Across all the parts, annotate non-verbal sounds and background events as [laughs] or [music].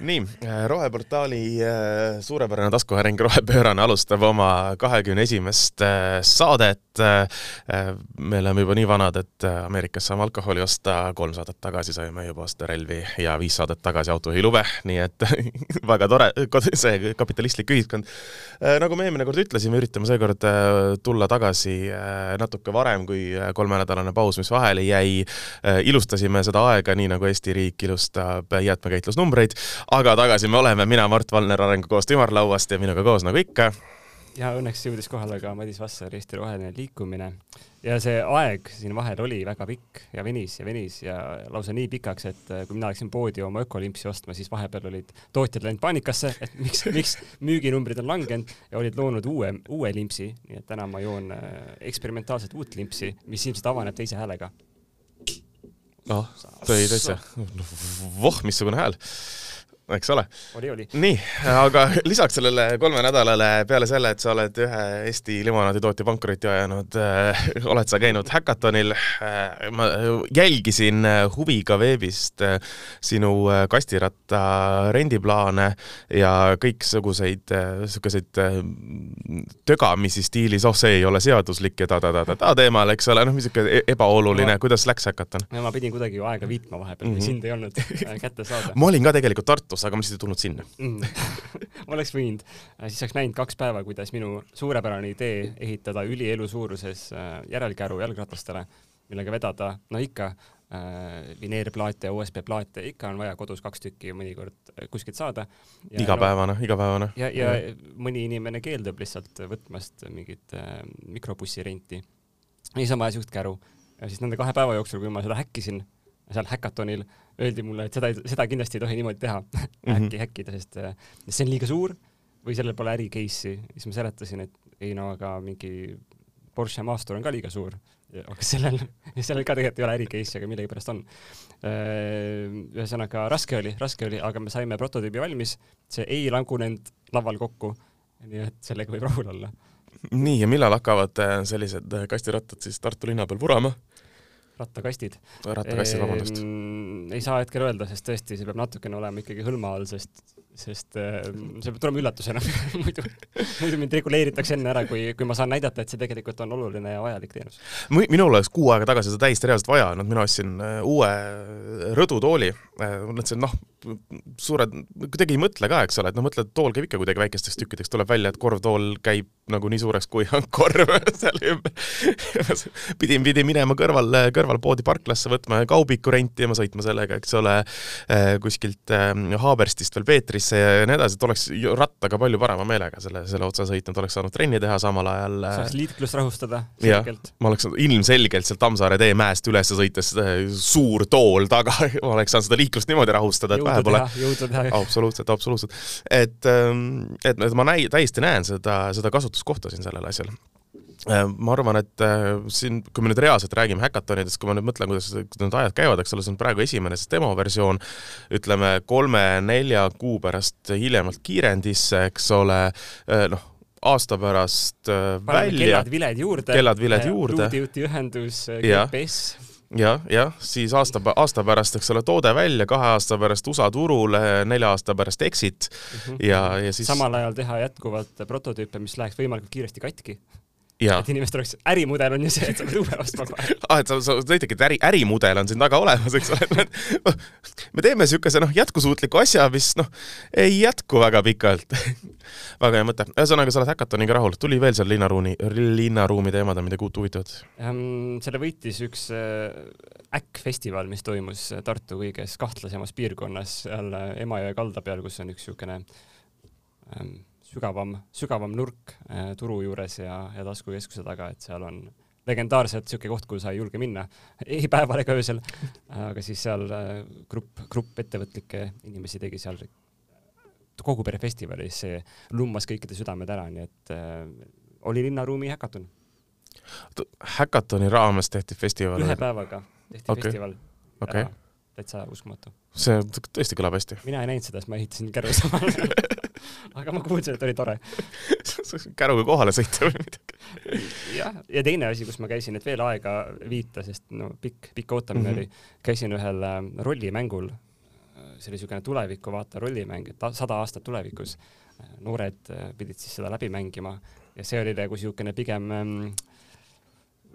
nii, Roheportaali äh, suurepärane taskuhääling [laughs] Rohepöörane alustab oma kahekümne esimest äh, saadet. Äh, me oleme juba nii vanad, et Ameerikas saame alkoholi osta, kolm saadet tagasi saime juba osta relvi ja viis saadet tagasi autojuhilube, nii et [laughs] väga tore, see kapitalistlik ühiskond. nagu me eelmine kord ütlesime, üritame seekord tulla tagasi natuke varem kui kolmenädalane paus, mis vahele jäi. ilustasime seda aega nii, nagu Eesti riik ilustab jäätmekäitlusnumbreid aga tagasi me oleme, mina, Mart Valner Arengukoostöö ümarlauast ja minuga koos nagu ikka. ja õnneks jõudis kohale ka Madis Vasser, Eesti Roheline Liikumine. ja see aeg siin vahel oli väga pikk ja venis ja venis ja lausa nii pikaks, et äh, kui mina läksin poodi oma ökolimpsi ostma, siis vahepeal olid tootjad läinud paanikasse, et miks, [laughs] miks müüginumbrid on langenud ja olid loonud uue, uue limpsi, nii et täna ma joon äh, eksperimentaalset uut limpsi, mis ilmselt avaneb teise häälega. noh, tõi täitsa, voh, missugune hääl eks ole. oli, oli. nii, aga lisaks sellele kolme nädalale, peale selle, et sa oled ühe Eesti limonaaditootja pankrotti ajanud äh,, oled sa käinud häkatonil äh,. ma jälgisin äh, huviga veebist äh, sinu äh, kastiratta rendiplaane ja kõiksuguseid äh, sihukeseid äh, tögamisi stiilis, oh see ei ole seaduslik ja ta-ta-ta-ta teemal, eks ole, noh, niisugune e-, ebaoluline no,, kuidas läks häkaton? no ma pidin kuidagi ju aega viitma vahepeal mm, -hmm. sind ei olnud kätte saada. ma olin ka tegelikult Tartus Tartus, aga ma lihtsalt ei tulnud sinna mm. [laughs] oleks võinud, äh, siis oleks näinud kaks päeva, kuidas minu suurepärane idee ehitada ülielu suuruses äh, järelkäru jalgratastele, millega vedada, no ikka äh, lineerplaate ja USB plaate, ikka on vaja kodus kaks tükki mõnikord kuskilt saada. igapäevane no,, igapäevane. ja, ja mm. mõni inimene keeldub lihtsalt võtmast mingit äh, mikrobussi renti. vaja siukest käru. ja siis nende kahe päeva jooksul, kui ma seda häkkisin seal häkatonil öeldi mulle, et seda, seda kindlasti ei tohi niimoodi teha [laughs] -hmm. äkki häkkida, sest see on liiga suur või sellel pole äri case'i. siis ma seletasin, et ei no aga mingi Porsche Master on ka liiga suur, aga sellel, [laughs] sellel ka tegelikult ei ole äri case'i, aga millegipärast on. ühesõnaga raske oli, raske oli, aga me saime prototüübi valmis, see ei lagunenud laval kokku. nii et sellega võib rahul olla. nii, ja millal hakkavad äh, sellised äh, kastirattad siis Tartu linna peal vurama? Rattakastid. rattakastid, vabandust. ei saa hetkel öelda, sest tõesti, see peab natukene olema ikkagi hõlma all, sest, sest see peab tulema üllatusena [laughs] muidu, muidu mind reguleeritakse enne ära, kui, kui ma saan näidata, et see tegelikult on oluline ja vajalik teenus. minul oleks kuu aega tagasi seda täiesti reaalselt vaja olnud, mina ostsin äh, uue rõdutooli, äh, mõtlesin, noh, suured, kuidagi ei mõtle ka, eks ole, et noh, mõtled, tool käib ikka kuidagi väikesteks tükkideks, tuleb välja, et korvtool käib nagu nii suureks, kui on [laughs] korv seal ümber pidin, pidin minema kõrval, kõrvalpoodi parklasse võtma kaubiku rentima, sõitma sellega, eks ole, kuskilt eh, Haaberstist veel Peetrisse ja nii edasi, et oleks rattaga palju parema meelega selle, selle otsa sõitnud, oleks saanud trenni teha samal ajal. Saaks liiklust rahustada selgelt. ma oleks ilmselgelt sealt Tammsaare tee mäest üles sõites suur tool taga, [laughs] ma oleks saanud seda liiklust niimoodi rahustada, et vähe pole. jõudu teha. [laughs] absoluutselt, absoluutselt. et, ähm, et ma näi-, täiesti näen seda, seda kasutuskohta siin sellel asjal äh, ma arvan, et äh, siin, kui me nüüd reaalselt räägime häkatonidest, kui ma nüüd mõtlen, kuidas need ajad käivad, eks ole, see on praegu esimene siis demoversioon, ütleme kolme-nelja kuu pärast hiljemalt kiirendisse, eks ole, äh, noh, aasta pärast välja. kellad-viled juurde. kellad-viled juurde. ruudijuhtiühendus, GPS jah, jah, siis aasta, aasta pärast, eks ole, toode välja, kahe aasta pärast USA turule, nelja aasta pärast exit mm -hmm. ja, ja siis samal ajal teha jätkuvalt prototüüpe, mis läheks võimalikult kiiresti katki et inimestel oleks, ärimudel on ju see, et sa pead uue ostma kohe. ah, et sa, sa ütledki, et äri, ärimudel on siin taga olemas, eks ole, [laughs] et me, me teeme niisuguse noh, jätkusuutliku asja, mis noh, ei jätku väga pikalt [laughs] väga hea mõte. ühesõnaga, sa oled häkatoniga rahul, tuli veel seal linnaruumi, linnaruumi teemad on midagi uut huvitavat um,? selle võitis üks äh, äkkfestival, mis toimus Tartu kõiges kahtlasemas piirkonnas, seal äh, Emajõe kalda peal, kus on üks niisugune ähm, sügavam, sügavam nurk äh, turu juures ja, ja taskukeskuse taga, et seal on legendaarselt niisugune koht, kuhu sa ei julge minna [laughs] ei päeval ega öösel. aga siis seal äh, grupp, grupp ettevõtlikke inimesi tegi seal kogu pere festivalis, see lummas kõikide südamed ära, nii et äh, oli linnaruumi häkaton. häkatoni raames tehti festival? ühe päevaga tehti okay. festival okay. täitsa uskumatu. see tõesti kõlab hästi. mina ei näinud seda, sest ma ehitasin käru samal ajal [laughs] [laughs] aga ma kuulsin, et oli tore. [laughs] Käruga kohale sõita või midagi. jah, ja teine asi, kus ma käisin, et veel aega viita, sest no pikk, pikk ootamine mm -hmm. oli, käisin ühel äh, rollimängul. Äh, see oli niisugune tulevikku vaata rollimäng, et sada aastat tulevikus noored pidid siis seda läbi mängima. Ja see oli nagu niisugune pigem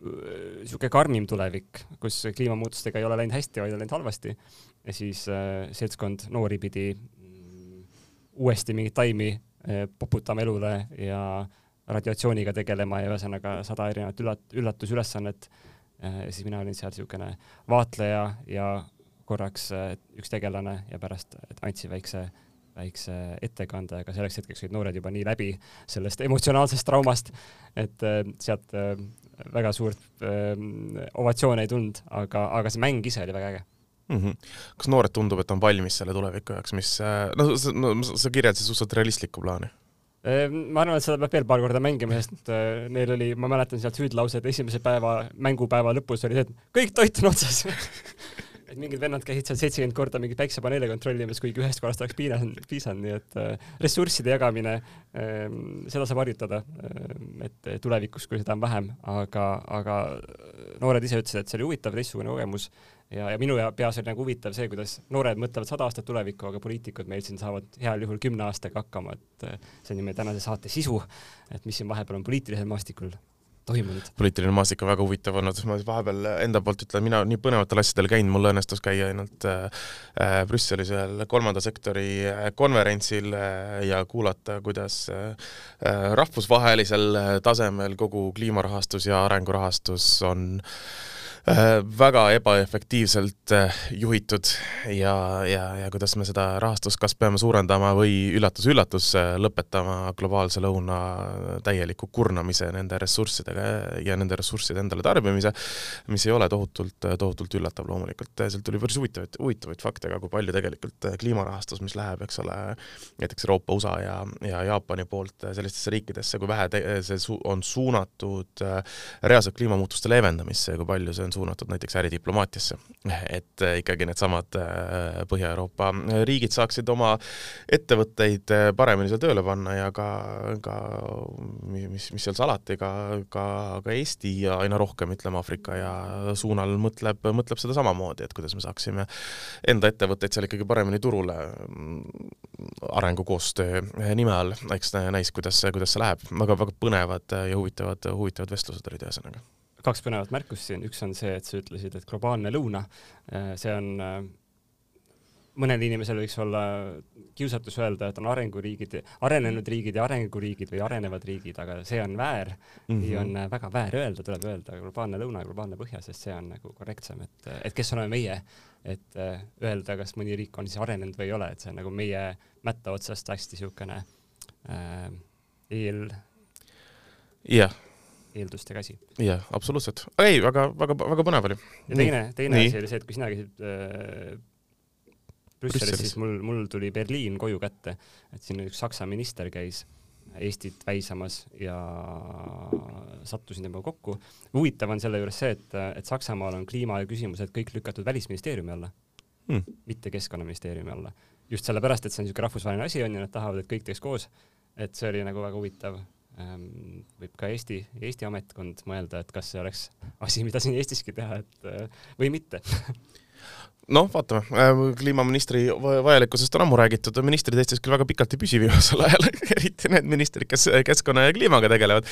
niisugune karmim tulevik, kus kliimamuutustega ei ole läinud hästi, vaid on läinud halvasti. Ja siis äh, seltskond noori pidi uuesti mingit taimi äh, poputama elule ja radiatsiooniga tegelema ja ühesõnaga sada erinevat üllat-, üllatusülesannet äh,. siis mina olin seal niisugune vaatleja ja korraks äh, üks tegelane ja pärast andsin väikse väikse ettekande, aga selleks hetkeks olid noored juba nii läbi sellest emotsionaalsest traumast, et sealt väga suurt ovatsiooni ei tulnud, aga, aga see mäng ise oli väga äge mm. -hmm. kas noored tundub, et on valmis selle tuleviku jaoks, mis äh, noh, sa, no, sa kirjeldasid suhteliselt realistlikku plaani? Äh, ma arvan, et seda peab veel paar korda mängima, sest äh, neil oli, ma mäletan sealt süüdlaused esimese päeva, mängupäeva lõpus oli see, et kõik toit on otsas [laughs] et mingid vennad käisid seal seitsekümmend korda mingeid päiksepaneele kontrollimas, kuigi ühest korrast oleks piisanud, piisanud, nii et äh, ressursside jagamine äh,, seda saab harjutada äh,, et tulevikus, kui seda on vähem, aga, aga noored ise ütlesid, et see oli huvitav, teistsugune kogemus ja, ja minu peas oli nagu huvitav see, kuidas noored mõtlevad sada aastat tulevikku, aga poliitikud meil siin saavad heal juhul kümne aastaga hakkama, et äh, see on ju meie tänase saate sisu, et mis siin vahepeal on poliitilisel maastikul toimunud? poliitiline maastik on väga huvitav olnud, ma vahepeal enda poolt ütlen, mina nii põnevatel asjadel käinud, mul õnnestus käia ainult äh, äh Brüsselis ühel kolmanda sektori äh, konverentsil äh, ja kuulata, kuidas äh, äh, rahvusvahelisel tasemel kogu kliimarahastus ja arengurahastus on äh, Äh, väga ebaefektiivselt äh, juhitud ja, ja, ja kuidas me seda rahastust kas peame suurendama või üllatus-üllatus, äh, lõpetama globaalse lõuna täieliku kurnamise nende ressurssidega ja nende ressursside endale tarbimise, mis ei ole tohutult, tohutult üllatav loomulikult. sealt tuli päris huvitavaid, huvitavaid fakte ka, kui palju tegelikult kliimarahastus, mis läheb, eks ole, näiteks Euroopa, USA ja, ja Jaapani poolt sellistesse riikidesse, kui vähe see su on suunatud reaalselt kliimamuutuste leevendamisse ja kui palju see on suunatud näiteks äridiplomaatiasse. et äh, ikkagi needsamad äh, Põhja-Euroopa riigid saaksid oma ettevõtteid äh, paremini seal tööle panna ja ka, ka mis, mis seal salati, ka, ka, ka Eesti ja aina rohkem, ütleme, Aafrika ja suunal mõtleb, mõtleb seda samamoodi, et kuidas me saaksime enda ettevõtteid seal ikkagi paremini turule mm, arengukoostöö nime all, eks näis, kuidas, kuidas see läheb väga,. väga-väga põnevad ja huvitavad, huvitavad vestlused olid ühesõnaga kaks põnevat märkust siin, üks on see, et sa ütlesid, et globaalne lõuna, äh, see on, äh, mõnel inimesel võiks olla kiusatus öelda, et on arenguriigid, arenenud riigid ja arenguriigid või arenevad riigid, aga see on väär mm. -hmm. on äh, väga väär öelda, tuleb öelda globaalne lõuna ja globaalne põhja, sest see on nagu korrektsem, et, et kes oleme meie, et öelda, kas mõni riik on siis arenenud või ei ole, et see on nagu meie mätta otsast hästi niisugune äh, eel jah eeldustega asi. jah, absoluutselt. ei, väga, väga, väga põnev oli. ja teine, teine asi oli see, et kui sina käisid äh, Brüsselis, siis mul, mul tuli Berliin koju kätte, et siin üks Saksa minister käis Eestit väisamas ja sattusin temaga kokku. huvitav on selle juures see, et, et Saksamaal on kliimaküsimused kõik lükatud välisministeeriumi alla hmm., mitte keskkonnaministeeriumi alla. just sellepärast, et see on niisugune rahvusvaheline asi on ja nad tahavad, et kõik teeks koos. et see oli nagu väga huvitav võib ka Eesti, Eesti ametkond mõelda, et kas see oleks asi, mida siin Eestiski teha, et või mitte [laughs] noh, vaatame, äh, kliimaministri vajalikkusest on ammu räägitud, ministrid Eestis küll väga pikalt ei püsi viimasel ajal [laughs] eriti need ministrid, kes keskkonna ja kliimaga tegelevad.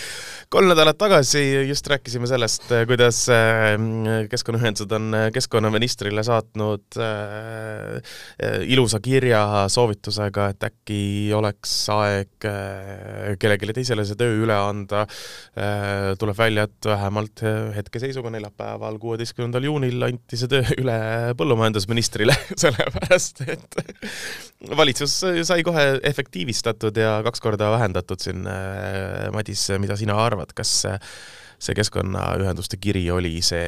kolm nädalat tagasi just rääkisime sellest, kuidas äh, keskkonnaühendused on keskkonnaministrile saatnud äh, ilusa kirja soovitusega, et äkki oleks aeg kellelegi teisele see töö üle anda. tuleb välja, et vähemalt hetkeseisuga neljapäeval, kuueteistkümnendal juunil anti see töö üle põllumajandusministrile [laughs] sellepärast et valitsus sai kohe efektiivistatud ja kaks korda vähendatud siin. Äh, Madis, mida sina arvad, kas see keskkonnaühenduste kiri oli see,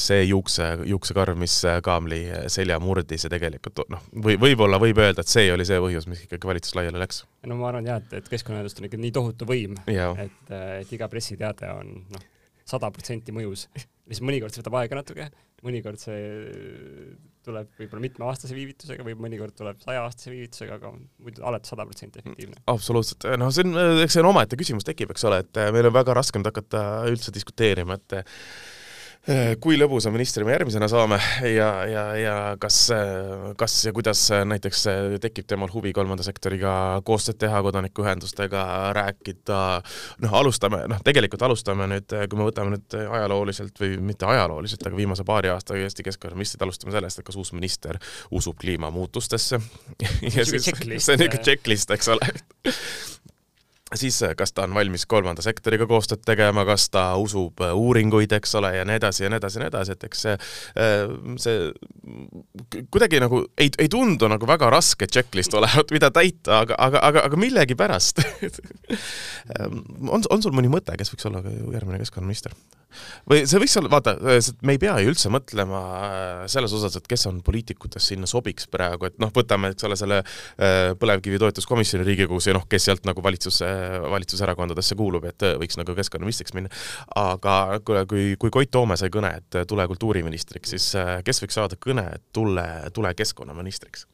see juukse, juuksekarv, mis kaamli selja murdis ja tegelikult noh, või võib-olla võib öelda, et see oli see põhjus, miks ikkagi valitsus laiali läks? no ma arvan jah, et, et keskkonnaühendustel on ikka nii tohutu võim, et, et iga pressiteade on noh, sada protsenti mõjus, mis mõnikord see võtab aega natuke, mõnikord see tuleb võib-olla mitmeaastase viivitusega või mõnikord tuleb sajaaastase viivitusega, aga muidu alati sada protsenti efektiivne. absoluutselt, noh, see on, eks see on omaette küsimus tekib, eks ole, et meil on väga raske nüüd hakata üldse diskuteerima, et Äh, kui lõbusa ministri me järgmisena saame ja, ja, ja kas, kas ja kuidas näiteks tekib temal huvi kolmanda sektoriga koostööd teha, kodanikuühendustega rääkida, noh, alustame, noh, tegelikult alustame nüüd, kui me võtame nüüd ajalooliselt või mitte ajalooliselt, aga viimase paari aasta Eesti keskkonnaministrid, alustame sellest, et kas uus minister usub kliimamuutustesse. [laughs] see on niisugune checklist, eks ole [laughs] siis äh, kas ta on valmis kolmanda sektoriga koostööd tegema, kas ta usub äh, uuringuid, eks ole, ja nii edasi ja nii edasi ja nii edasi, et eks see, äh, see kuidagi nagu ei, ei tundu nagu väga raske checklist olevat, mida täita, aga, aga, aga, aga millegipärast [laughs] on, on sul mõni mõte, kes võiks olla järgmine keskkonnaminister? Või see võiks olla, vaata, me ei pea ju üldse mõtlema selles osas, et kes on poliitikutest sinna sobiks praegu, et noh, võtame, eks ole, selle põlevkivi toetuskomisjoni Riigikogus ja noh, kes sealt nagu valitsusse valitsuserakondadesse kuulub, et võiks nagu keskkonnaministriks minna. aga kui, kui Koit Toome sai kõne, et tule kultuuriministriks, siis äh, kes võiks saada kõne, et tule, tule keskkonnaministriks?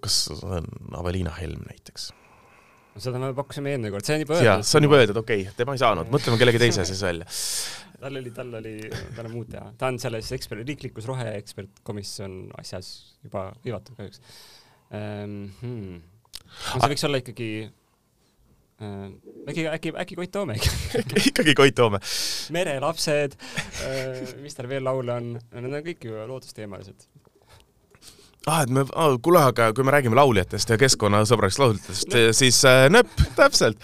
kas on Aveliina Helm näiteks? Seda me pakkusime eelmine kord, see on juba öeldud. see on juba öeldud, okei okay., tema ei saanud, mõtleme kellegi teise siis välja. tal oli, tal oli, tal on muud teha, ta on selles ekspert, riiklikus roheekspertkomisjon asjas juba hõivatud kahjuks um,. Hmm. see võiks olla ikkagi Äh, äkki, äkki, äkki Koit Toome [laughs] ikkagi Koit Toome. merelapsed, äh, mis tal veel laule on, need on kõik ju loodusteemalised ah, et me oh,, kuule, aga kui me räägime lauljatest ja keskkonnasõbralikest lauljatest, siis äh, nööp, täpselt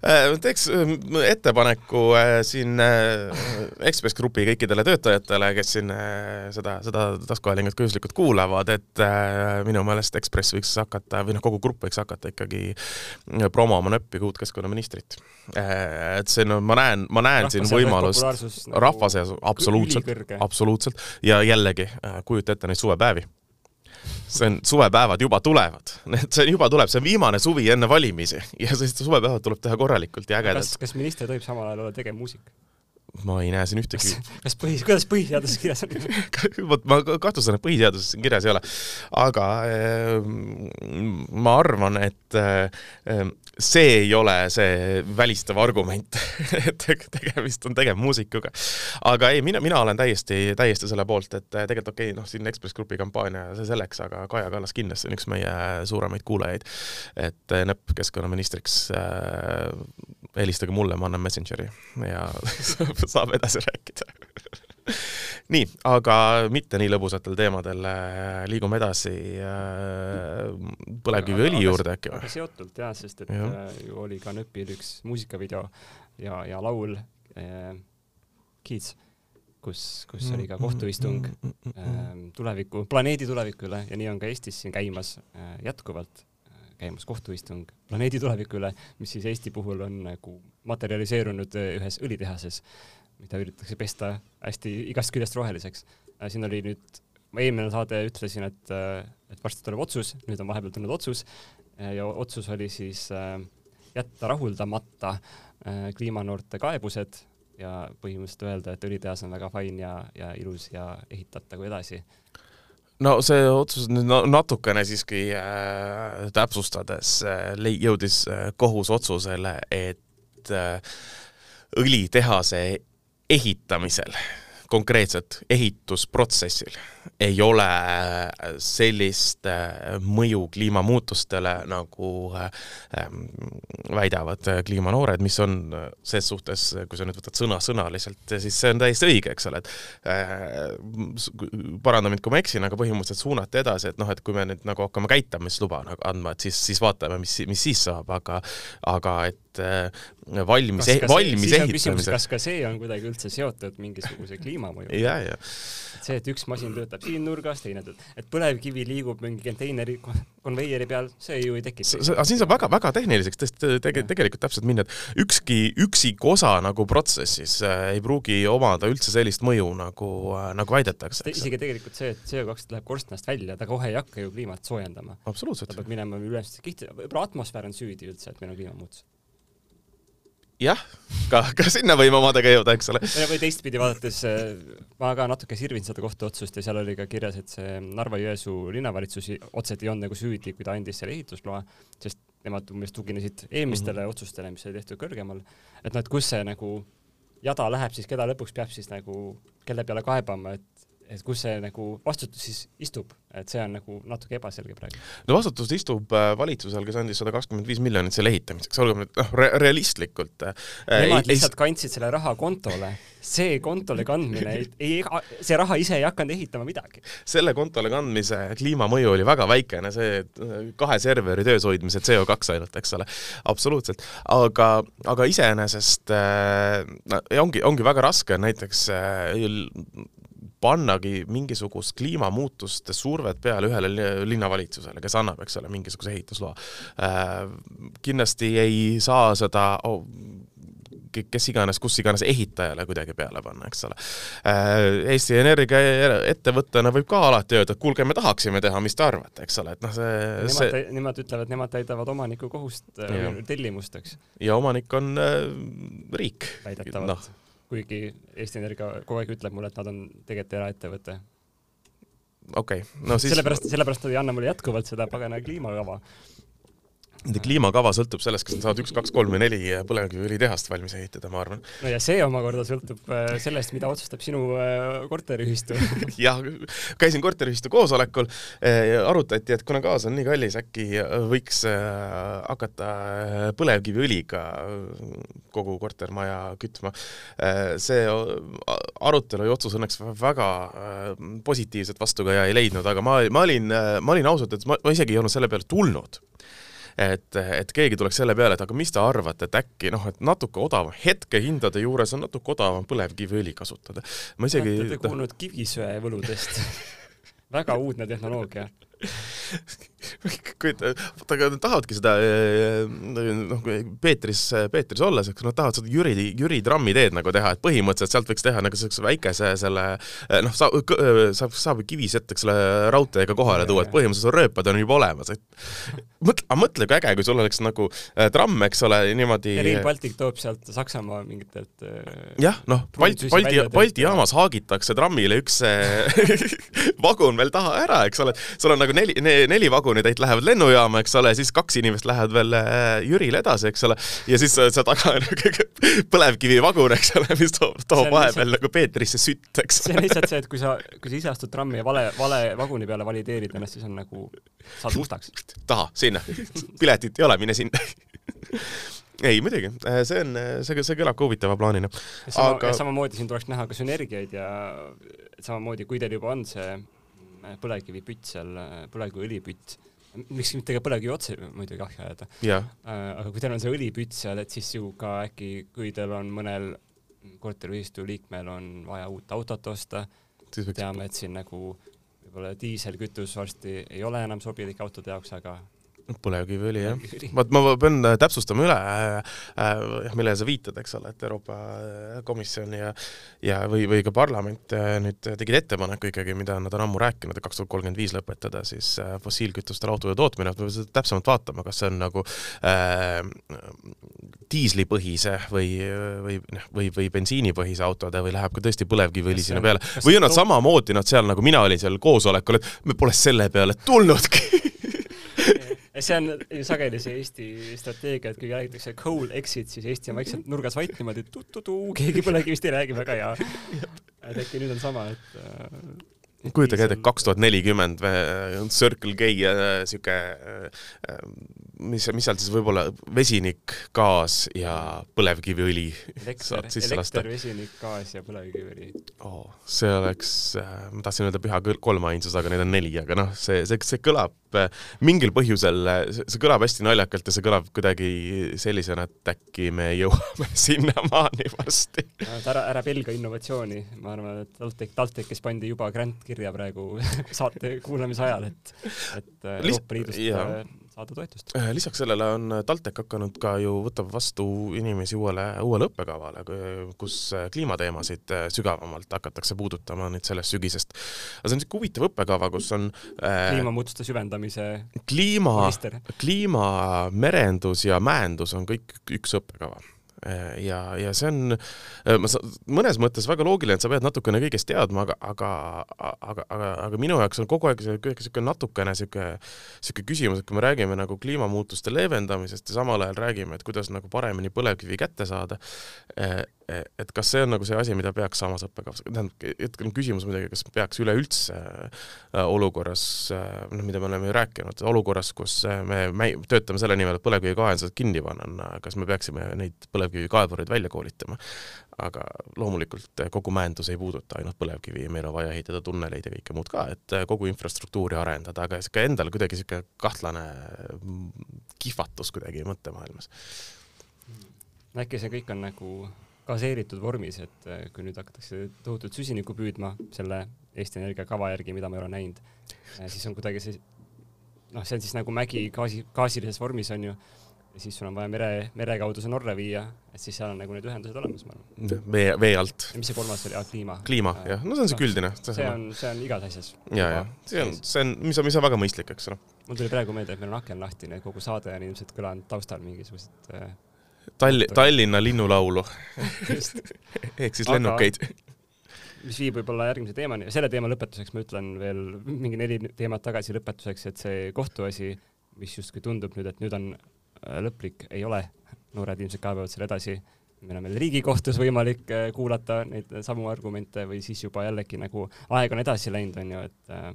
äh,. teeks äh, ettepaneku äh, siin äh, Ekspress Grupi kõikidele töötajatele, kes siin äh, seda, seda taskuhäälingut ka juhuslikult kuulavad, et äh, minu meelest Ekspress võiks hakata või noh, kogu grupp võiks hakata ikkagi äh, promoma nööpi uut keskkonnaministrit äh,. et see no ma näen, ma näen rahva siin võimalust nagu rahva seas absoluutselt, absoluutselt ja jällegi äh, kujuta ette neid suvepäevi see on, suvepäevad juba tulevad. [laughs] See juba tuleb, see on viimane suvi enne valimisi [laughs] ja sellised suvepäevad tuleb teha korralikult ja ägedalt. kas, kas minister tohib samal ajal olla tegevmuusik? ma ei näe siin ühtegi. kas põhi, kuidas põhiseaduses kirjas on [laughs] vot ma kahtlustan, et põhiseaduses siin kirjas ei ole. aga äh, ma arvan, et äh, see ei ole see välistav argument [laughs] et tegemist on tegevmuusikuga. aga ei, mina, mina olen täiesti, täiesti selle poolt, et tegelikult okei okay,, noh, siin Ekspress Grupi kampaania, see selleks, aga Kaja Kallas kindlasti on üks meie suuremaid kuulajaid. et NEP keskkonnaministriks äh, helistage mulle, ma annan Messengeri ja [laughs] saab edasi rääkida [laughs] [laughs] nii, aga mitte nii lõbusatel teemadel, liigume edasi äh, põlevkiviõli juurde äkki või? seotult jah, sest et ja. Äh, ju oli ka NÖP-il üks muusikavideo ja, ja laul äh, Kids, kus, kus oli ka kohtuistung äh, tuleviku, planeedi tuleviku üle ja nii on ka Eestis siin käimas äh, jätkuvalt käimas kohtuistung planeedi tuleviku üle, mis siis Eesti puhul on nagu materialiseerunud ühes õlitehases, mida üritatakse pesta hästi igast küljest roheliseks. Äh, siin oli nüüd, ma eelmine saade ütlesin, et, äh, et varsti tuleb otsus, nüüd on vahepeal tulnud otsus äh, ja otsus oli siis jätta rahuldamata kliimanoorte kaebused ja põhimõtteliselt öelda, et õlitehas on väga fine ja, ja ilus ja ehitatagu edasi no see otsus nüüd natukene siiski äh, täpsustades äh, jõudis äh, kohus otsusele, et äh, õlitehase ehitamisel konkreetselt ehitusprotsessil. Ei ole sellist äh, mõju kliimamuutustele, nagu äh, ähm, väidavad äh, kliimanoored, mis on ses suhtes, kui sa nüüd võtad sõna-sõnaliselt, siis see on täiesti õige, eks ole, et paranda mind, kui ma eksin, aga põhimõtteliselt suunati edasi, et noh, et kui me nüüd nagu hakkame käitamisluba nagu andma, et siis, siis vaatame, mis, mis siis saab, aga aga et valmis, valmis ehitamisel kas ka see on kuidagi üldse seotud mingisuguse kliimamõjuga? ja, ja. see, et üks masin töötab siin nurgas, teine töötab, et põlevkivi liigub mingi konteineri konveieri peal, see ju ei tekita. aga siin saab väga-väga tehniliseks tõesti tege, tegelikult täpselt minna, et ükski üksik osa nagu protsessis äh, ei pruugi omada üldse sellist mõju nagu äh,, nagu väidetakse. isegi tegelikult see, et CO2 läheb korstnast välja, ta kohe ei hakka ju kliimat soojendama. ta peab minema üles, võib-olla atmosfäär on süüdi üldse, et meil on kliimamuutus jah, ka, ka sinna võime omadega jõuda, eks ole. või teistpidi vaadates, äh, ma ka natuke sirvin seda kohtuotsust ja seal oli ka kirjas, et see Narva-Jõesuu linnavalitsus otseselt ei olnud nagu süüdi, kui ta andis selle ehitusloa, sest nemad umbes tuginesid eelmistele mm -hmm. otsustele, mis oli tehtud kõrgemal. et noh, et kus see nagu jada läheb, siis keda lõpuks peab siis nagu, kelle peale kaebama, et et kus see nagu vastutus siis istub, et see on nagu natuke ebaselge praegu. no vastutus istub äh, valitsusel, kes andis sada kakskümmend viis miljonit selle ehitamiseks, olgem nüüd noh re, realistlikult äh,. Nemad lihtsalt ei... kandsid selle raha kontole, see kontole kandmine ei, ei, see raha ise ei hakanud ehitama midagi. selle kontole kandmise kliimamõju oli väga väikene, see äh, kahe serveri töös hoidmise CO2 ainult, eks ole, absoluutselt, aga, aga iseenesest äh, ongi, ongi väga raske näiteks äh, pannagi mingisugust kliimamuutuste survet peale ühele linnavalitsusele, kes annab, eks ole, mingisuguse ehitusloa. Äh, kindlasti ei saa seda oh, kes iganes, kus iganes ehitajale kuidagi peale panna, eks ole. Äh, Eesti Energia ettevõttena võib ka alati öelda, et kuulge, me tahaksime teha, mis te arvate, eks ole, et noh, see nemad see... nemad ütlevad, nemad täidavad omaniku kohust, äh, tellimust, eks. ja omanik on äh, riik. väidetavalt no kuigi Eesti Energia kogu aeg ütleb mulle, et nad on tegelikult eraettevõte. okei okay., no siis sellepärast, sellepärast nad ei anna mulle jätkuvalt seda pagana kliimakava Nende kliimakava sõltub sellest, kas nad saavad üks, kaks, kolm või neli põlevkiviõlitehast valmis ehitada, ma arvan. no ja see omakorda sõltub äh, sellest, mida otsustab sinu äh, korteriühistu [laughs] jah, käisin korteriühistu koosolekul, arutati, et kuna gaas on nii kallis, äkki võiks hakata põlevkiviõliga kogu kortermaja kütma. see arutelu ja otsus õnneks väga positiivset vastukaja ei leidnud, aga ma, ma olin, ma olin ausalt öeldes, ma isegi ei olnud selle peale tulnud et, et keegi tuleks selle peale, et aga mis te arvate, et äkki noh, et natuke odavam, hetkehindade juures on natuke odavam põlevkiviõli kasutada. ma isegi olete te kuulnud kivisöevõludest [laughs] väga uudne tehnoloogia [laughs] kujuta, vaata, aga nad tahavadki seda noh, Peetris, Peetris olles, eks nad tahavad seda Jüri, Jüri trammiteed nagu teha, et põhimõtteliselt sealt võiks teha nagu siukse väikese selle noh, saab, saab, saab kivisett, eks ole, raudteega kohale tuua, et põhimõtteliselt rööpad on juba olemas, et mõtle, aga mõtle, kui äge, kui sul oleks nagu tramm, eks ole, niimoodi ja Rail Baltic toob sealt Saksamaa mingitelt jah, noh, Balti, Balti, Balti jaamas haagitakse trammile üks [laughs] vagun veel taha ära, eks ole, sul on nagu neli, neli vagunitäit lähevad lennujaama, eks ole, siis kaks inimest lähevad veel äh, Jürile edasi, eks ole, ja siis seal taga on [laughs] põlevkivivagun, eks ole, mis toob, toob vahepeal nagu Peetrisse sütt, eks ole. see on lihtsalt see, et kui sa, kui sa ise astud trammi ja vale, vale vaguni peale valideerid ennast, siis on nagu, saad mustaks. taha, sinna. piletit ei ole, mine sinna ei, muidugi, äh, see on, see, see kõlab ka huvitava plaanina. Aga samamoodi siin tuleks näha ka sünergiaid ja samamoodi, kui teil juba on see Äh, põlevkivipütt seal, äh, põlevkiviõlipütt, miks mitte ka põlevkivi otse muidugi ahju ajada. Äh, aga kui teil on see õlipütt seal, et siis ju ka äkki, kui teil on mõnel korteriühistu liikmel on vaja uut autot osta, teame, et siin nagu võib-olla diiselkütus varsti ei ole enam sobilik autode jaoks, aga põlevkiviõli jah. vaat ma pean äh, täpsustama üle äh,, äh, millele sa viitad, eks ole, et Euroopa äh, Komisjon ja ja või, või ka parlament äh, nüüd tegid ettepaneku ikkagi, mida nad on ammu rääkinud, et kaks tuhat kolmkümmend viis lõpetada siis fossiilkütustel autode tootmine, et me peame täpsemalt vaatama, kas see on nagu äh, diislipõhise või, või noh, või, või bensiinipõhise autode või läheb ka tõesti põlevkiviõli sinna peale? või on nad samamoodi, nad seal nagu mina olin seal koosolekul, et me pole selle peale tulnudki [laughs] see on ju sageli see Eesti strateegia, et kui räägitakse coal exit, siis Eesti on vaikselt nurgas vait niimoodi, et tu-tu-tu, keegi põlevkivist ei räägi väga ja et äkki nüüd on sama, et äh, kujutage ette, kaks tuhat nelikümmend Circle K äh, sihuke äh, mis, mis seal siis võib olla, vesinik, gaas ja põlevkiviõli. elekter, elekter, vesinik, gaas ja põlevkiviõli oh,. see oleks, äh, ma tahtsin öelda püha kolmainsus, aga neid on neli, aga noh, see, see, see kõlab äh, mingil põhjusel, see kõlab hästi naljakalt ja see kõlab kuidagi sellisena, et äkki me jõuame [laughs] sinnamaani varsti. ära, ära pelga innovatsiooni, ma arvan, et TalTech, TalTechis pandi juba grant kirja praegu [laughs] saate kuulamise ajal, et, et Euroopa Liidust saada toetust. Lisaks sellele on TalTech hakanud ka ju, võtab vastu inimesi uuele, uuele õppekavale, kus kliimateemasid äh, sügavamalt hakatakse puudutama nüüd sellest sügisest. aga see on niisugune huvitav õppekava, kus on äh, kliimamuutuste süvendamise kliima, kliima, merendus ja mäendus on kõik üks õppekava ja, ja see on, ma sa-, mõnes mõttes väga loogiline, et sa pead natukene kõigest teadma, aga, aga, aga, aga, aga minu jaoks on kogu aeg see niisugune natukene niisugune, niisugune küsimus, et kui me räägime nagu kliimamuutuste leevendamisest ja samal ajal räägime, et kuidas nagu paremini põlevkivi kätte saada, et kas see on nagu see asi, mida peaks samas õppekavas, tähendab, hetkel on küsimus muidugi, kas peaks üleüldse äh, olukorras, äh, noh, mida me oleme ju rääkinud, olukorras, kus äh, me, me töötame selle nimel, et põlevkivikaevandused kinni panna, kas me peaksime neid põlevkivikaevureid välja koolitama. aga loomulikult kogu mäendus ei puuduta ainult põlevkivi, meil on vaja ehitada tunneleid ja kõike muud ka, et kogu infrastruktuuri arendada, aga sihuke endal kuidagi sihuke kahtlane mm, kihvatus kuidagi mõttemaailmas. äkki see kõik on nagu gaseeritud vormis, et äh, kui nüüd hakatakse tohutult süsinikku püüdma selle Eesti Energia kava järgi, mida ma ei ole näinud, siis on kuidagi see, noh, see on siis nagu mägi gaasi, gaasilises vormis on ju, ja siis sul on vaja mere, mere kaudu see Norra viia, et siis seal on nagu need ühendused olemas, ma arvan. vee, vee alt. mis see kolmas oli, aa, kliima. kliima, jah, no see on siuke üldine. see on, see on igas asjas. ja, ja see on, see on, mis on, mis on väga mõistlik, eks ole. mul tuli praegu meelde, et meil on aken lahti, nii et kogu saade on ilmselt kõlanud taustal mingisugused äh, Tall-, Tallinna linnulaulu [laughs] ehk siis lennukeid. mis viib võib-olla järgmise teemani ja selle teema lõpetuseks ma ütlen veel mingi neli teemat tagasi lõpetuseks, et see kohtuasi, mis justkui tundub nüüd, et nüüd on lõplik, ei ole. noored ilmselt kaebavad selle edasi. meil on veel Riigikohtus võimalik äh, kuulata neid samu argumente või siis juba jällegi nagu aeg on edasi läinud, on ju, et äh,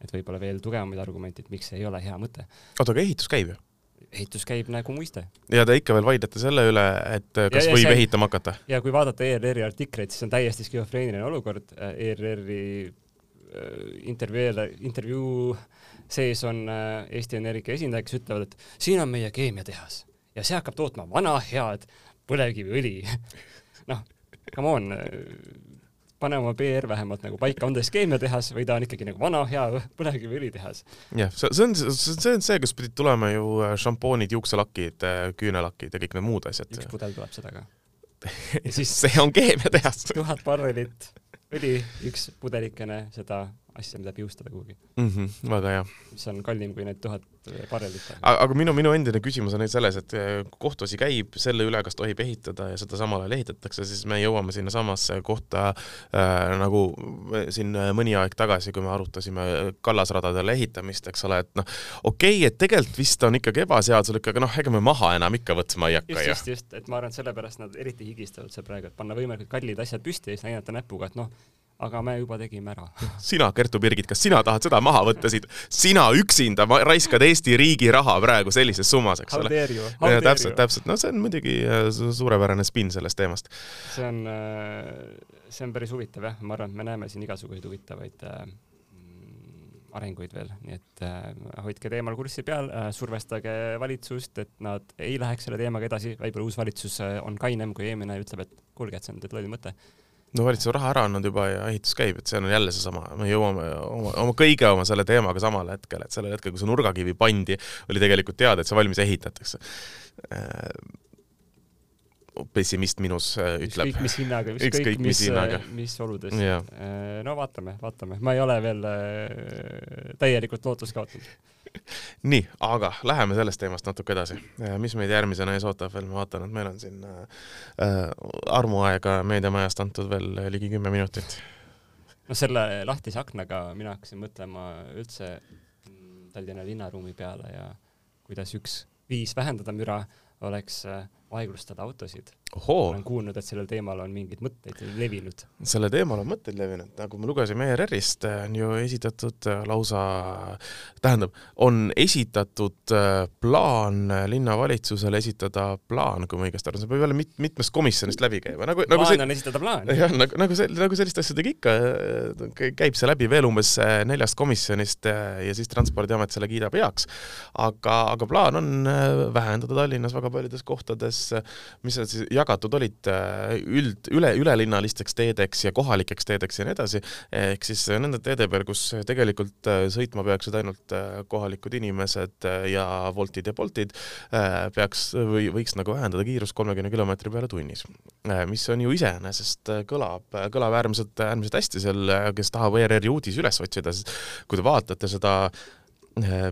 et võib-olla veel tugevamaid argumente, et miks see ei ole hea mõte. oota, aga ehitus käib ju? ehitus käib nagu muiste. ja te ikka veel vaidlete selle üle, et kas ja, ja võib see, ehitama hakata? ja kui vaadata ERR-i artikleid, siis on täiesti skisofreeniline olukord, ERR-i äh, intervjuu, intervjuu sees on äh, Eesti Energia esindajad, kes ütlevad, et siin on meie keemiatehas ja see hakkab tootma vana head põlevkiviõli [laughs] noh, come on, pane oma PR vähemalt nagu paika, on ta siis keemiatehas või ta on ikkagi nagu vana hea põlevkiviõlitehas. jah, see, on, see on see, kus pidid tulema ju äh, šampoonid, juukselakid, äh, küünelakid ja kõik need muud asjad. üks pudel tuleb seda ka. ja siis [laughs] see on keemiatehas. tuhat barrelit õli, üks pudelikene seda asja, mida piustada kuhugi mm. -hmm, väga hea. mis on kallim kui need tuhat barrelit. aga minu, minu endine küsimus on nüüd selles, et eh, kohtuasi käib selle üle, kas tohib ehitada ja seda samal ajal ehitatakse, siis me jõuame sinnasamasse kohta äh, nagu siin mõni aeg tagasi, kui me arutasime kallasradadele ehitamist, eks ole, et noh, okei okay,, et tegelikult vist on ikkagi ebaseaduslik, aga noh, ega me maha enam ikka võtma ei hakka just, ju. just, just, et ma arvan, et sellepärast nad eriti higistavad seal praegu, et panna võimalikult kallid asjad püsti ja siis näidata näpuga, et noh, aga me juba tegime ära. [laughs] sina, Kertu Birgit, kas sina tahad seda maha võtta siit? sina üksinda raiskad Eesti riigi raha praegu sellises summas, eks ole. täpselt, täpselt, no see on muidugi äh, suurepärane spinn sellest teemast. see on, äh, see on päris huvitav jah, ma arvan, et me näeme siin igasuguseid huvitavaid äh, arenguid veel, nii et äh, hoidke teemal kurssi peal äh,, survestage valitsust, et nad ei läheks selle teemaga edasi, võib-olla uus valitsus on kainem kui eelmine ja ütleb, et kuulge, et see on teil loll mõte no valitsus on raha ära andnud juba ja ehitus käib, et see on jälle seesama, me jõuame oma, oma kõige oma selle teemaga samale hetkel, et sellel hetkel, kui see nurgakivi pandi, oli tegelikult teada, et see valmis ehitatakse. Äh, pessimist minus äh, ütleb. ükskõik mis hinnaga, ükskõik mis, mis, mis oludes. Äh, no vaatame, vaatame, ma ei ole veel täielikult lootust kaotanud [laughs] nii, aga läheme sellest teemast natuke edasi. Äh, mis meid järgmisena ees ootab veel, ma vaatan, et meil on siin äh, äh armuaega meediamajast antud veel ligi kümme minutit. no selle lahtise aknaga mina hakkasin mõtlema üldse Tallinna linnaruumi peale ja kuidas üks viis vähendada müra oleks äh, aeglustada autosid olen kuulnud, et sellel teemal on mingeid mõtteid levinud. sellel teemal on mõtteid levinud, nagu me lugesime ERR-ist, on ju esitatud äh, lausa, tähendab, on esitatud äh, plaan linnavalitsusele esitada plaan, kui ma õigesti aru saan, see peab jälle mit-, mitmest komisjonist läbi käima, nagu, nagu plaan on esitada plaan. [laughs] jah, nagu, nagu see, nagu selliste asjadega ikka äh, käib see läbi veel umbes neljast komisjonist ja siis Transpordiamet selle kiidab heaks. aga, aga plaan on vähendada Tallinnas väga paljudes kohtades, mis on siis jagatud olid äh, üld, üle, ülelinnalisteks teedeks ja kohalikeks teedeks ja nii edasi, ehk siis nende teede peal, kus tegelikult äh, sõitma peaksid ainult äh, kohalikud inimesed ja Woltid ja Boltid, peaks või võiks nagu vähendada kiirust kolmekümne kilomeetri peale tunnis. mis on ju iseenesest kõlab, kõlab äärmiselt, äärmiselt hästi seal, kes tahab ERR-i uudisi üles otsida, siis kui te vaatate seda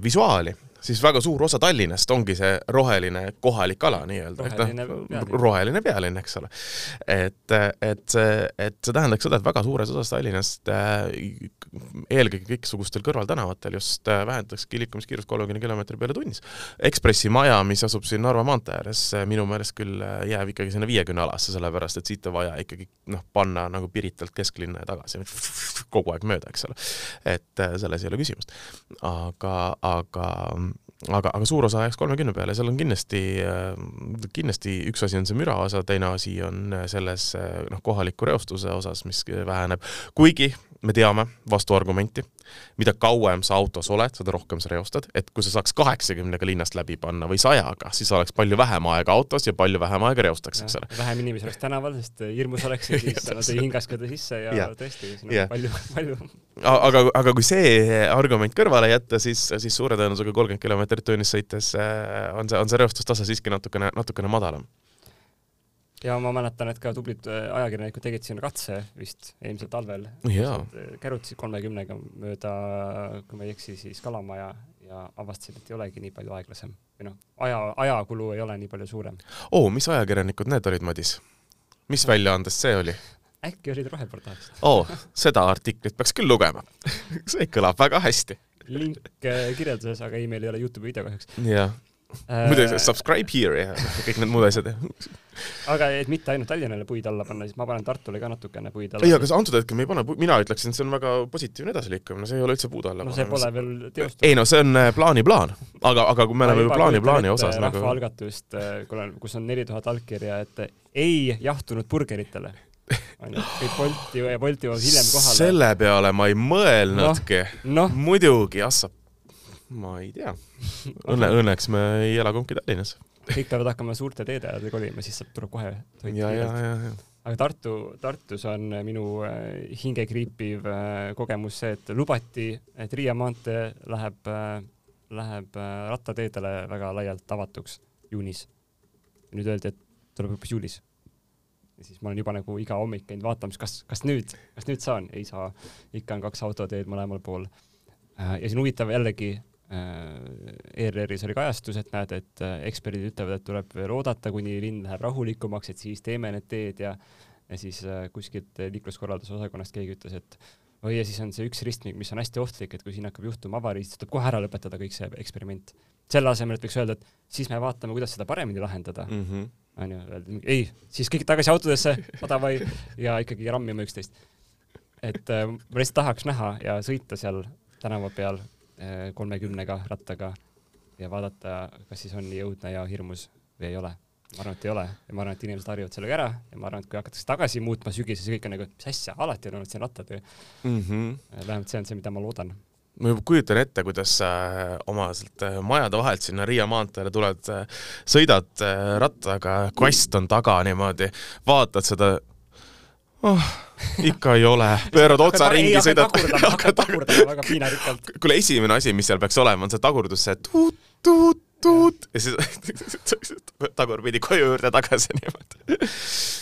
visuaali, siis väga suur osa Tallinnast ongi see roheline kohalik ala nii-öelda. roheline no, pealinn. roheline pealinn, eks ole. et, et see, et see tähendaks seda, et väga suures osas Tallinnast äh, eelkõige kõiksugustel kõrvaltänavatel just äh, vähendatakski liikumiskiirust kolmekümne kilomeetri peale tunnis. Ekspressi maja, mis asub siin Narva maantee ääres, äh, minu meelest küll jääb ikkagi sinna viiekümne alasse, sellepärast et siit on vaja ikkagi noh, panna nagu Piritalt kesklinna ja tagasi kogu aeg mööda, eks ole. et selles ei ole küsimust. aga, aga aga, aga suur osa jääks kolmekümne peale, seal on kindlasti, kindlasti üks asi on see müra osa, teine asi on selles noh, kohaliku reostuse osas, mis väheneb, kuigi me teame vastuargumenti, mida kauem sa autos oled, seda rohkem sa reostad, et kui sa saaks kaheksakümnega linnast läbi panna või sajaga, siis oleks palju vähem aega autos ja palju vähem aega reostaks, eks ole. vähem inimesi oleks tänaval, sest hirmus oleks ja [laughs] siis nad ei hingaskada sisse ja, ja. tõesti, siin on ja. palju, palju. aga, aga kui see argument kõrvale jätta, siis, siis suure tõenäosusega kolmkümmend kilomeetrit tunnis sõites äh, on see, on see reostustase siiski natukene, natukene madalam ja ma mäletan, et ka tublid äh, ajakirjanikud tegid siin katse vist eelmisel talvel. kärutasid kolmekümnega mööda, kui ma ei eksi, siis Kalamaja ja avastasid, et ei olegi nii palju aeglasem või noh, aja, ajakulu ei ole nii palju suurem. oo, mis ajakirjanikud need olid, Madis? mis väljaandest see oli? äkki olid Roheportaalist? oo, seda artiklit peaks küll lugema see kõlab väga hästi. link äh, kirjelduses, aga ei, meil ei ole Youtube'i video kahjuks. jah äh, subscribe here ja kõik need muud asjad. aga et mitte ainult Tallinnale puid alla panna, siis ma panen Tartule ka natukene puid alla. ei, aga antud hetkel me ei pane, mina ütleksin, see on väga positiivne edasiliikumine, see ei ole üldse puude alla no see pole veel teostatud. ei no see on äh, plaani plaan, aga, aga kui me oleme ju plaani plaani osas nagu rahvaalgatust, äh, kus on neli tuhat allkirja, et ei jahtunud burgeritele onju, kõik Bolti ja Bolti jõuavad hiljem kohale. selle peale ma ei mõelnudki no,. No. muidugi, assap ma ei tea. [laughs] Õnne, õnneks me ei ela kumbki Tallinnas. kõik peavad hakkama suurte teede äärde kolima, siis saab, tuleb kohe toit kiirelt. aga Tartu, Tartus on minu äh, hingekriipiv äh, kogemus see, et lubati, et Riia maantee läheb, äh, läheb rattateedele väga laialt avatuks juunis. nüüd öeldi, et tuleb hoopis juulis. ja siis ma olen juba nagu iga hommik käinud vaatamas, kas, kas nüüd, kas nüüd saan, ei saa. ikka on kaks autoteed mõlemal pool. ja siin huvitav jällegi ERR-is oli kajastus, et näed, et äh, eksperdid ütlevad, et tuleb veel oodata, kuni linn läheb rahulikumaks, et siis teeme need teed ja ja siis äh, kuskilt liikluskorralduse osakonnast keegi ütles, et oi, ja siis on see üks ristmik, mis on hästi ohtlik, et kui siin hakkab juhtuma avarii, siis tuleb kohe ära lõpetada kõik see eksperiment. selle asemel, et võiks öelda, et siis me vaatame, kuidas seda paremini lahendada mm. onju -hmm., öeldi, ei, siis kõik tagasi autodesse, davai, ja ikkagi rammime üksteist. et äh, ma lihtsalt tahaks näha ja sõita seal tänava peal Äh, kolmekümnega rattaga ja vaadata, kas siis on nii õudne ja hirmus või ei ole. ma arvan, et ei ole ja ma arvan, et inimesed harjuvad sellega ära ja ma arvan, et kui hakatakse tagasi muutma sügises, kõik on nagu, mis asja, alati on olnud siin rattad ju mm. -hmm. vähemalt see on see, mida ma loodan ma juba kujutan ette, kuidas sa oma sealt äh, majade vahelt sinna Riia maanteele tuled, äh, sõidad rattaga, kast on taga niimoodi, vaatad seda oh, ikka ei ole, pöörad otsa ringi, sõidad. hakkad [laughs] tagurdama väga piinarikkalt. kuule, esimene asi, mis seal peaks olema, on see tagurdus, see tuut, tuut, tuut ja siis [laughs] tagurpidi koju juurde tagasi niimoodi.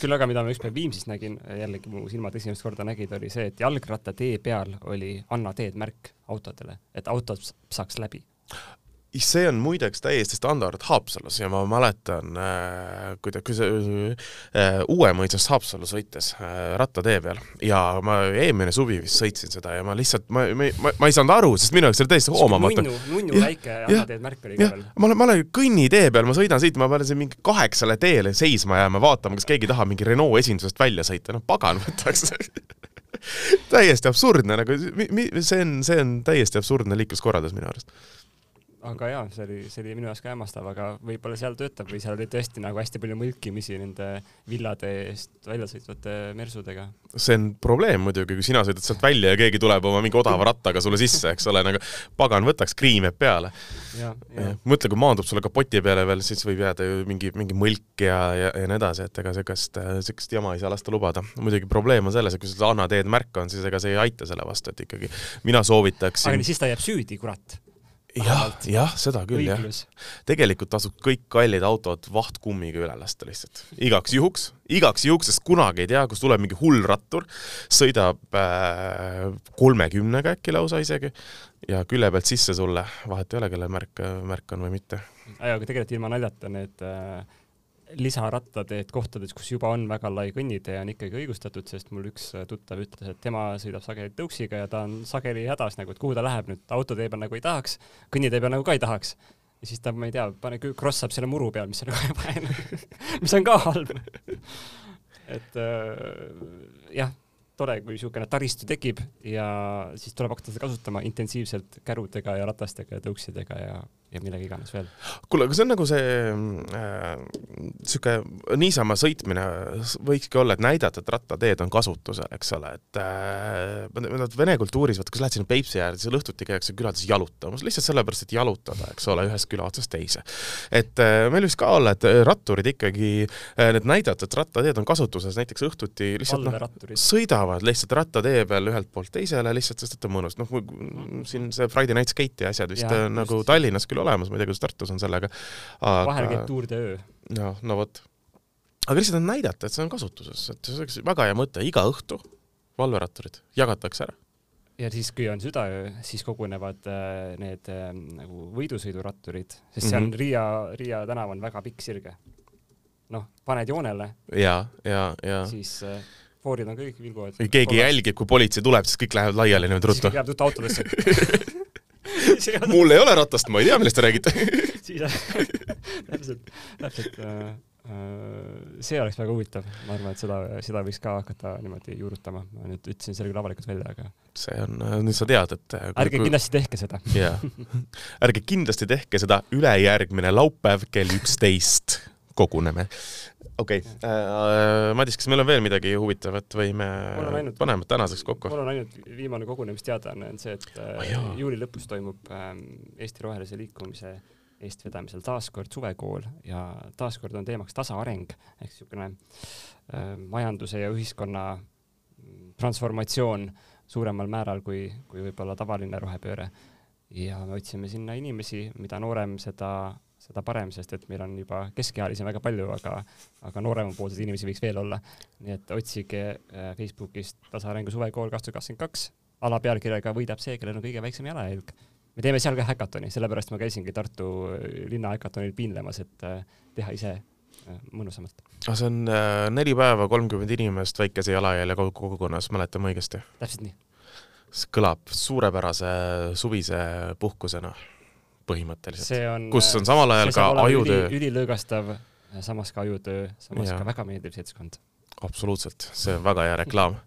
küll aga, mida ma ükspäev Viimsis nägin, jällegi mu silmad esimest korda nägid, oli see, et jalgrattatee peal oli Anna teed märk autodele, et autod saaks läbi see on muideks täiesti standard Haapsalus ja ma mäletan äh,, kui ta, see äh, Uuemõisast Haapsallu sõites äh, rattatee peal. Ja ma eelmine suvi vist sõitsin seda ja ma lihtsalt, ma, ma, ma, ma ei saanud aru, sest minu jaoks oli täiesti hoomamatu. nunnu, nunnu väike jalateed märk oli veel. ma olen, ma olen kõnnitee peal, ma sõidan siit, ma pean siin mingi kaheksale teele seisma jääma, vaatama, kas keegi tahab mingi Renault esindusest välja sõita, no pagan võtaks. [laughs] Täiesti absurdne, nagu mi, mi, see on, see on täiesti absurdne liikluskorraldus minu arust aga jaa, see oli, see oli minu jaoks ka hämmastav, aga võib-olla seal töötab või seal oli tõesti nagu hästi palju mõlkimisi nende villade eest välja sõitvate mersudega. see on probleem muidugi, kui sina sõidad sealt välja ja keegi tuleb oma mingi odava rattaga sulle sisse, eks ole, nagu pagan, võtaks kriim jääb peale. mõtle, kui maandub sulle kapoti peale veel, siis võib jääda ju mingi, mingi mõlk ja, ja, ja nii edasi, et ega siukest, siukest jama ei saa lasta lubada. muidugi probleem on selles, et kui sul Anna teed märk on, siis ega see ei aita selle vastu, et ikkagi mina soovitaks aga siis ta jääb süüdi, kurat jah, jah, seda küll õiglus. jah. tegelikult tasub kõik kallid autod vahtkummiga üle lasta lihtsalt, igaks juhuks, igaks juhuks, sest kunagi ei tea, kus tuleb mingi hull rattur, sõidab äh, kolmekümnega äh, äkki lausa isegi ja külje pealt sisse sulle, vahet ei ole, kelle märk, märk on või mitte. aga tegelikult ilma naljata need äh, lisarattateed kohtades, kus juba on väga lai kõnnitee, on ikkagi õigustatud, sest mul üks tuttav ütles, et tema sõidab sageli tõuksiga ja ta on sageli hädas nagu, et kuhu ta läheb nüüd, autotee peal nagu ei tahaks, kõnnitee peal nagu ka ei tahaks. ja siis ta, ma ei tea, pane, krossab selle muru peal, mis on kohe vaene [laughs] mis on ka halb et äh, jah tore, kui niisugune taristu tekib ja siis tuleb hakata seda kasutama intensiivselt kärudega ja ratastega ja tõuksidega ja, ja millega iganes veel. kuule, aga see on nagu see äh, niisama sõitmine võikski olla, et näidata, et rattateed on kasutusel, eks ole, et äh, vene kultuuris, vaata, kui sa lähed sinna Peipsi äärde, seal õhtuti käiakse külades jalutamas, lihtsalt sellepärast, et jalutada, eks ole, ühest küla otsast teise. et äh, meil võiks ka olla, et ratturid ikkagi äh,, need näidata, et rattateed on kasutuses, näiteks õhtuti lihtsalt noh, sõidavad lihtsalt rattatee peal ühelt poolt teisele lihtsalt, sest et on mõnus. noh, siin see Friday Night Skate'i asjad vist ja, on nagu Tallinnas küll olemas, ma ei tea, kuidas Tartus on sellega aga.... vahel käib Tour de öö. noh, no vot. aga lihtsalt on näidata, et see on kasutuses, et see oleks väga hea mõte, iga õhtu valveratturid jagatakse ära ja siis, kui on südaöö, siis kogunevad äh, need äh, nagu võidusõiduratturid, sest see on mm -hmm. Riia, Riia tänav on väga pikk sirge. noh, paned joonele. ja, ja, ja. siis äh, foorid on kõik vilguvad. keegi Kollas. jälgib, kui politsei tuleb, siis kõik lähevad laiali niimoodi ruttu. siis jääb ruttu autodesse [laughs] [laughs] mul ei ole ratast, ma ei tea, millest te räägite. [laughs] Siis [laughs] täpselt, täpselt äh, äh, see oleks väga huvitav, ma arvan, et seda, seda võiks ka hakata niimoodi juurutama, ma nüüd ütlesin selle küll avalikult välja, aga see on, äh, nüüd sa tead, et ärge kui... kindlasti tehke seda. jaa, ärge kindlasti tehke seda ülejärgmine laupäev kell üksteist. Koguneme okei okay. äh,, Madis, kas meil on veel midagi huvitavat või me ainult, paneme tänaseks kokku? mul on ainult viimane kogunemisteadaanne on see, et äh, oh, juuli lõpus toimub äh, Eesti Rohelise Liikumise eestvedamisel taaskord suvekool ja taaskord on teemaks tasaareng ehk niisugune äh, majanduse ja ühiskonna transformatsioon suuremal määral kui, kui võib-olla tavaline rohepööre. ja me otsime sinna inimesi, mida noorem, seda seda parem, sest et meil on juba keskealisi väga palju, aga, aga nooremapoolseid inimesi võiks veel olla. nii et otsige äh, Facebookist Tasaarengu suvekool kaks tuhat kakskümmend kaks, alapealkirjaga võidab see, kellel on kõige väiksem jalajälg. me teeme seal ka häkatoni, sellepärast ma käisingi Tartu äh, linna häkatonil piinlemas, et äh, teha ise mõnusamalt. see on neli päeva, kolmkümmend inimest väikese jalajälje kogukonnas, mäletan ma õigesti? täpselt nii. see kõlab suurepärase suvise puhkusena põhimõtteliselt. kus on samal ajal ka ajutöö. ülilõõgastav, samas ka ajutöö, samas ja. ka väga meeldiv seltskond. absoluutselt, see on väga hea reklaam.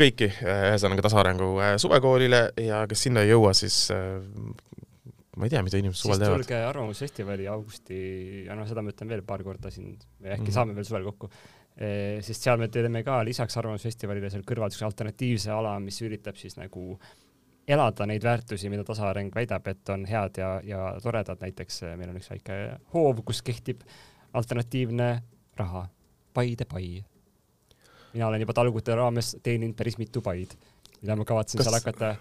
kõiki, ühesõnaga Tasaarengu äh, suvekoolile ja kes sinna ei jõua, siis äh, ma ei tea, mida inimesed suvel teevad. tulge Arvamusfestivali augusti, noh, seda ma ütlen veel paar korda siin, äkki mm -hmm. saame veel suvel kokku e,, sest seal me teeme ka lisaks Arvamusfestivalile seal kõrval niisuguse alternatiivse ala, mis üritab siis nagu äh, elada neid väärtusi, mida tasaareng väidab, et on head ja, ja toredad, näiteks eh, meil on üks väike hoov, kus kehtib alternatiivne raha, Paide pai. mina olen juba talgute raames teeninud päris mitu paid, mida ma kavatsen kas... seal hakata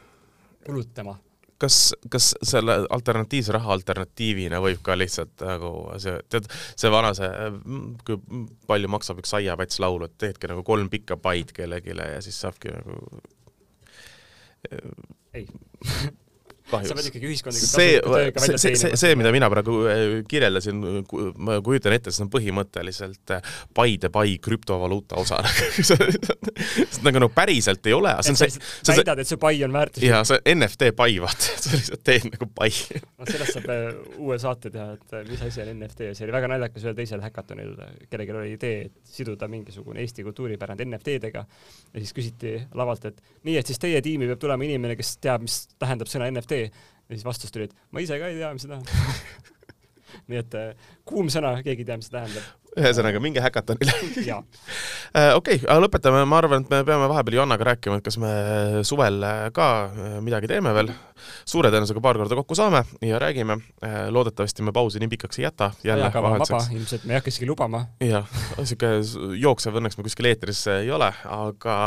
kulutama. kas, kas selle alternatiivse raha alternatiivina võib ka lihtsalt nagu see, tead, see vana see, kui palju maksab üks aiapäts laulu, et teedki nagu kolm pikka paid kellelegi ja siis saabki nagu ei kahjuks. [laughs] sa pead ikkagi ühiskondlikult see, see, see, see, see, mida mina praegu äh, kirjeldasin, ma kujutan ette, see on põhimõtteliselt äh, Paide pai krüptovaluuta osa. [laughs] Nagu no päriselt ei ole. sa väidad, et see pai on väärtuslik. jaa, see NFT pai, vaata, [laughs] sa lihtsalt teed nagu pai. no sellest saab äh, uue saate teha, et mis asi on NFT, see oli väga naljakas ühel teisel häkatonil, kellelgi oli idee, et siduda mingisugune Eesti kultuuripärand NFT-dega ja siis küsiti lavalt, et nii, et siis teie tiimi peab tulema inimene, kes teab, mis tähendab sõna NFT ja siis vastus tuli, et ma ise ka ei tea, mis see tähendab [laughs] nii et äh, kuum sõna, keegi ei tea, mis see tähendab. ühesõnaga, minge häkatonile [laughs] [laughs] äh, okei, aga lõpetame, ma arvan, et me peame vahepeal Joannaga rääkima, et kas me suvel äh, ka midagi teeme veel. suure tõenäosusega paar korda kokku saame ja räägime. loodetavasti me pausi nii pikaks ei jäta. on vaba, ilmselt me ei hakka isegi lubama. jah, sihuke jooksev õnneks me kuskil eetris ei ole, aga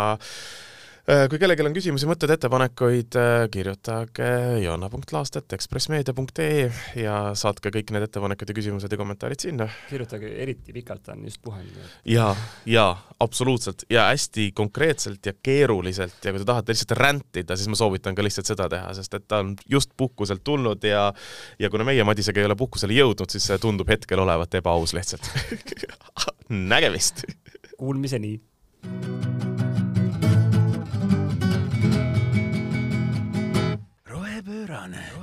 kui kellelgi on küsimusi, mõtteid, ettepanekuid, äh, kirjutage joanna.laastet.ekspressmeedia.ee ja saatke kõik need ettepanekud ja küsimused ja kommentaarid sinna. kirjutage eriti pikalt, on just puhanud. ja, ja absoluutselt ja hästi konkreetselt ja keeruliselt ja kui te tahate lihtsalt rändida, siis ma soovitan ka lihtsalt seda teha, sest et ta on just puhkuselt tulnud ja ja kuna meie Madisega ei ole puhkusele jõudnud, siis see tundub hetkel olevat ebaaus lihtsalt [laughs] nägemist! Kuulmiseni! down.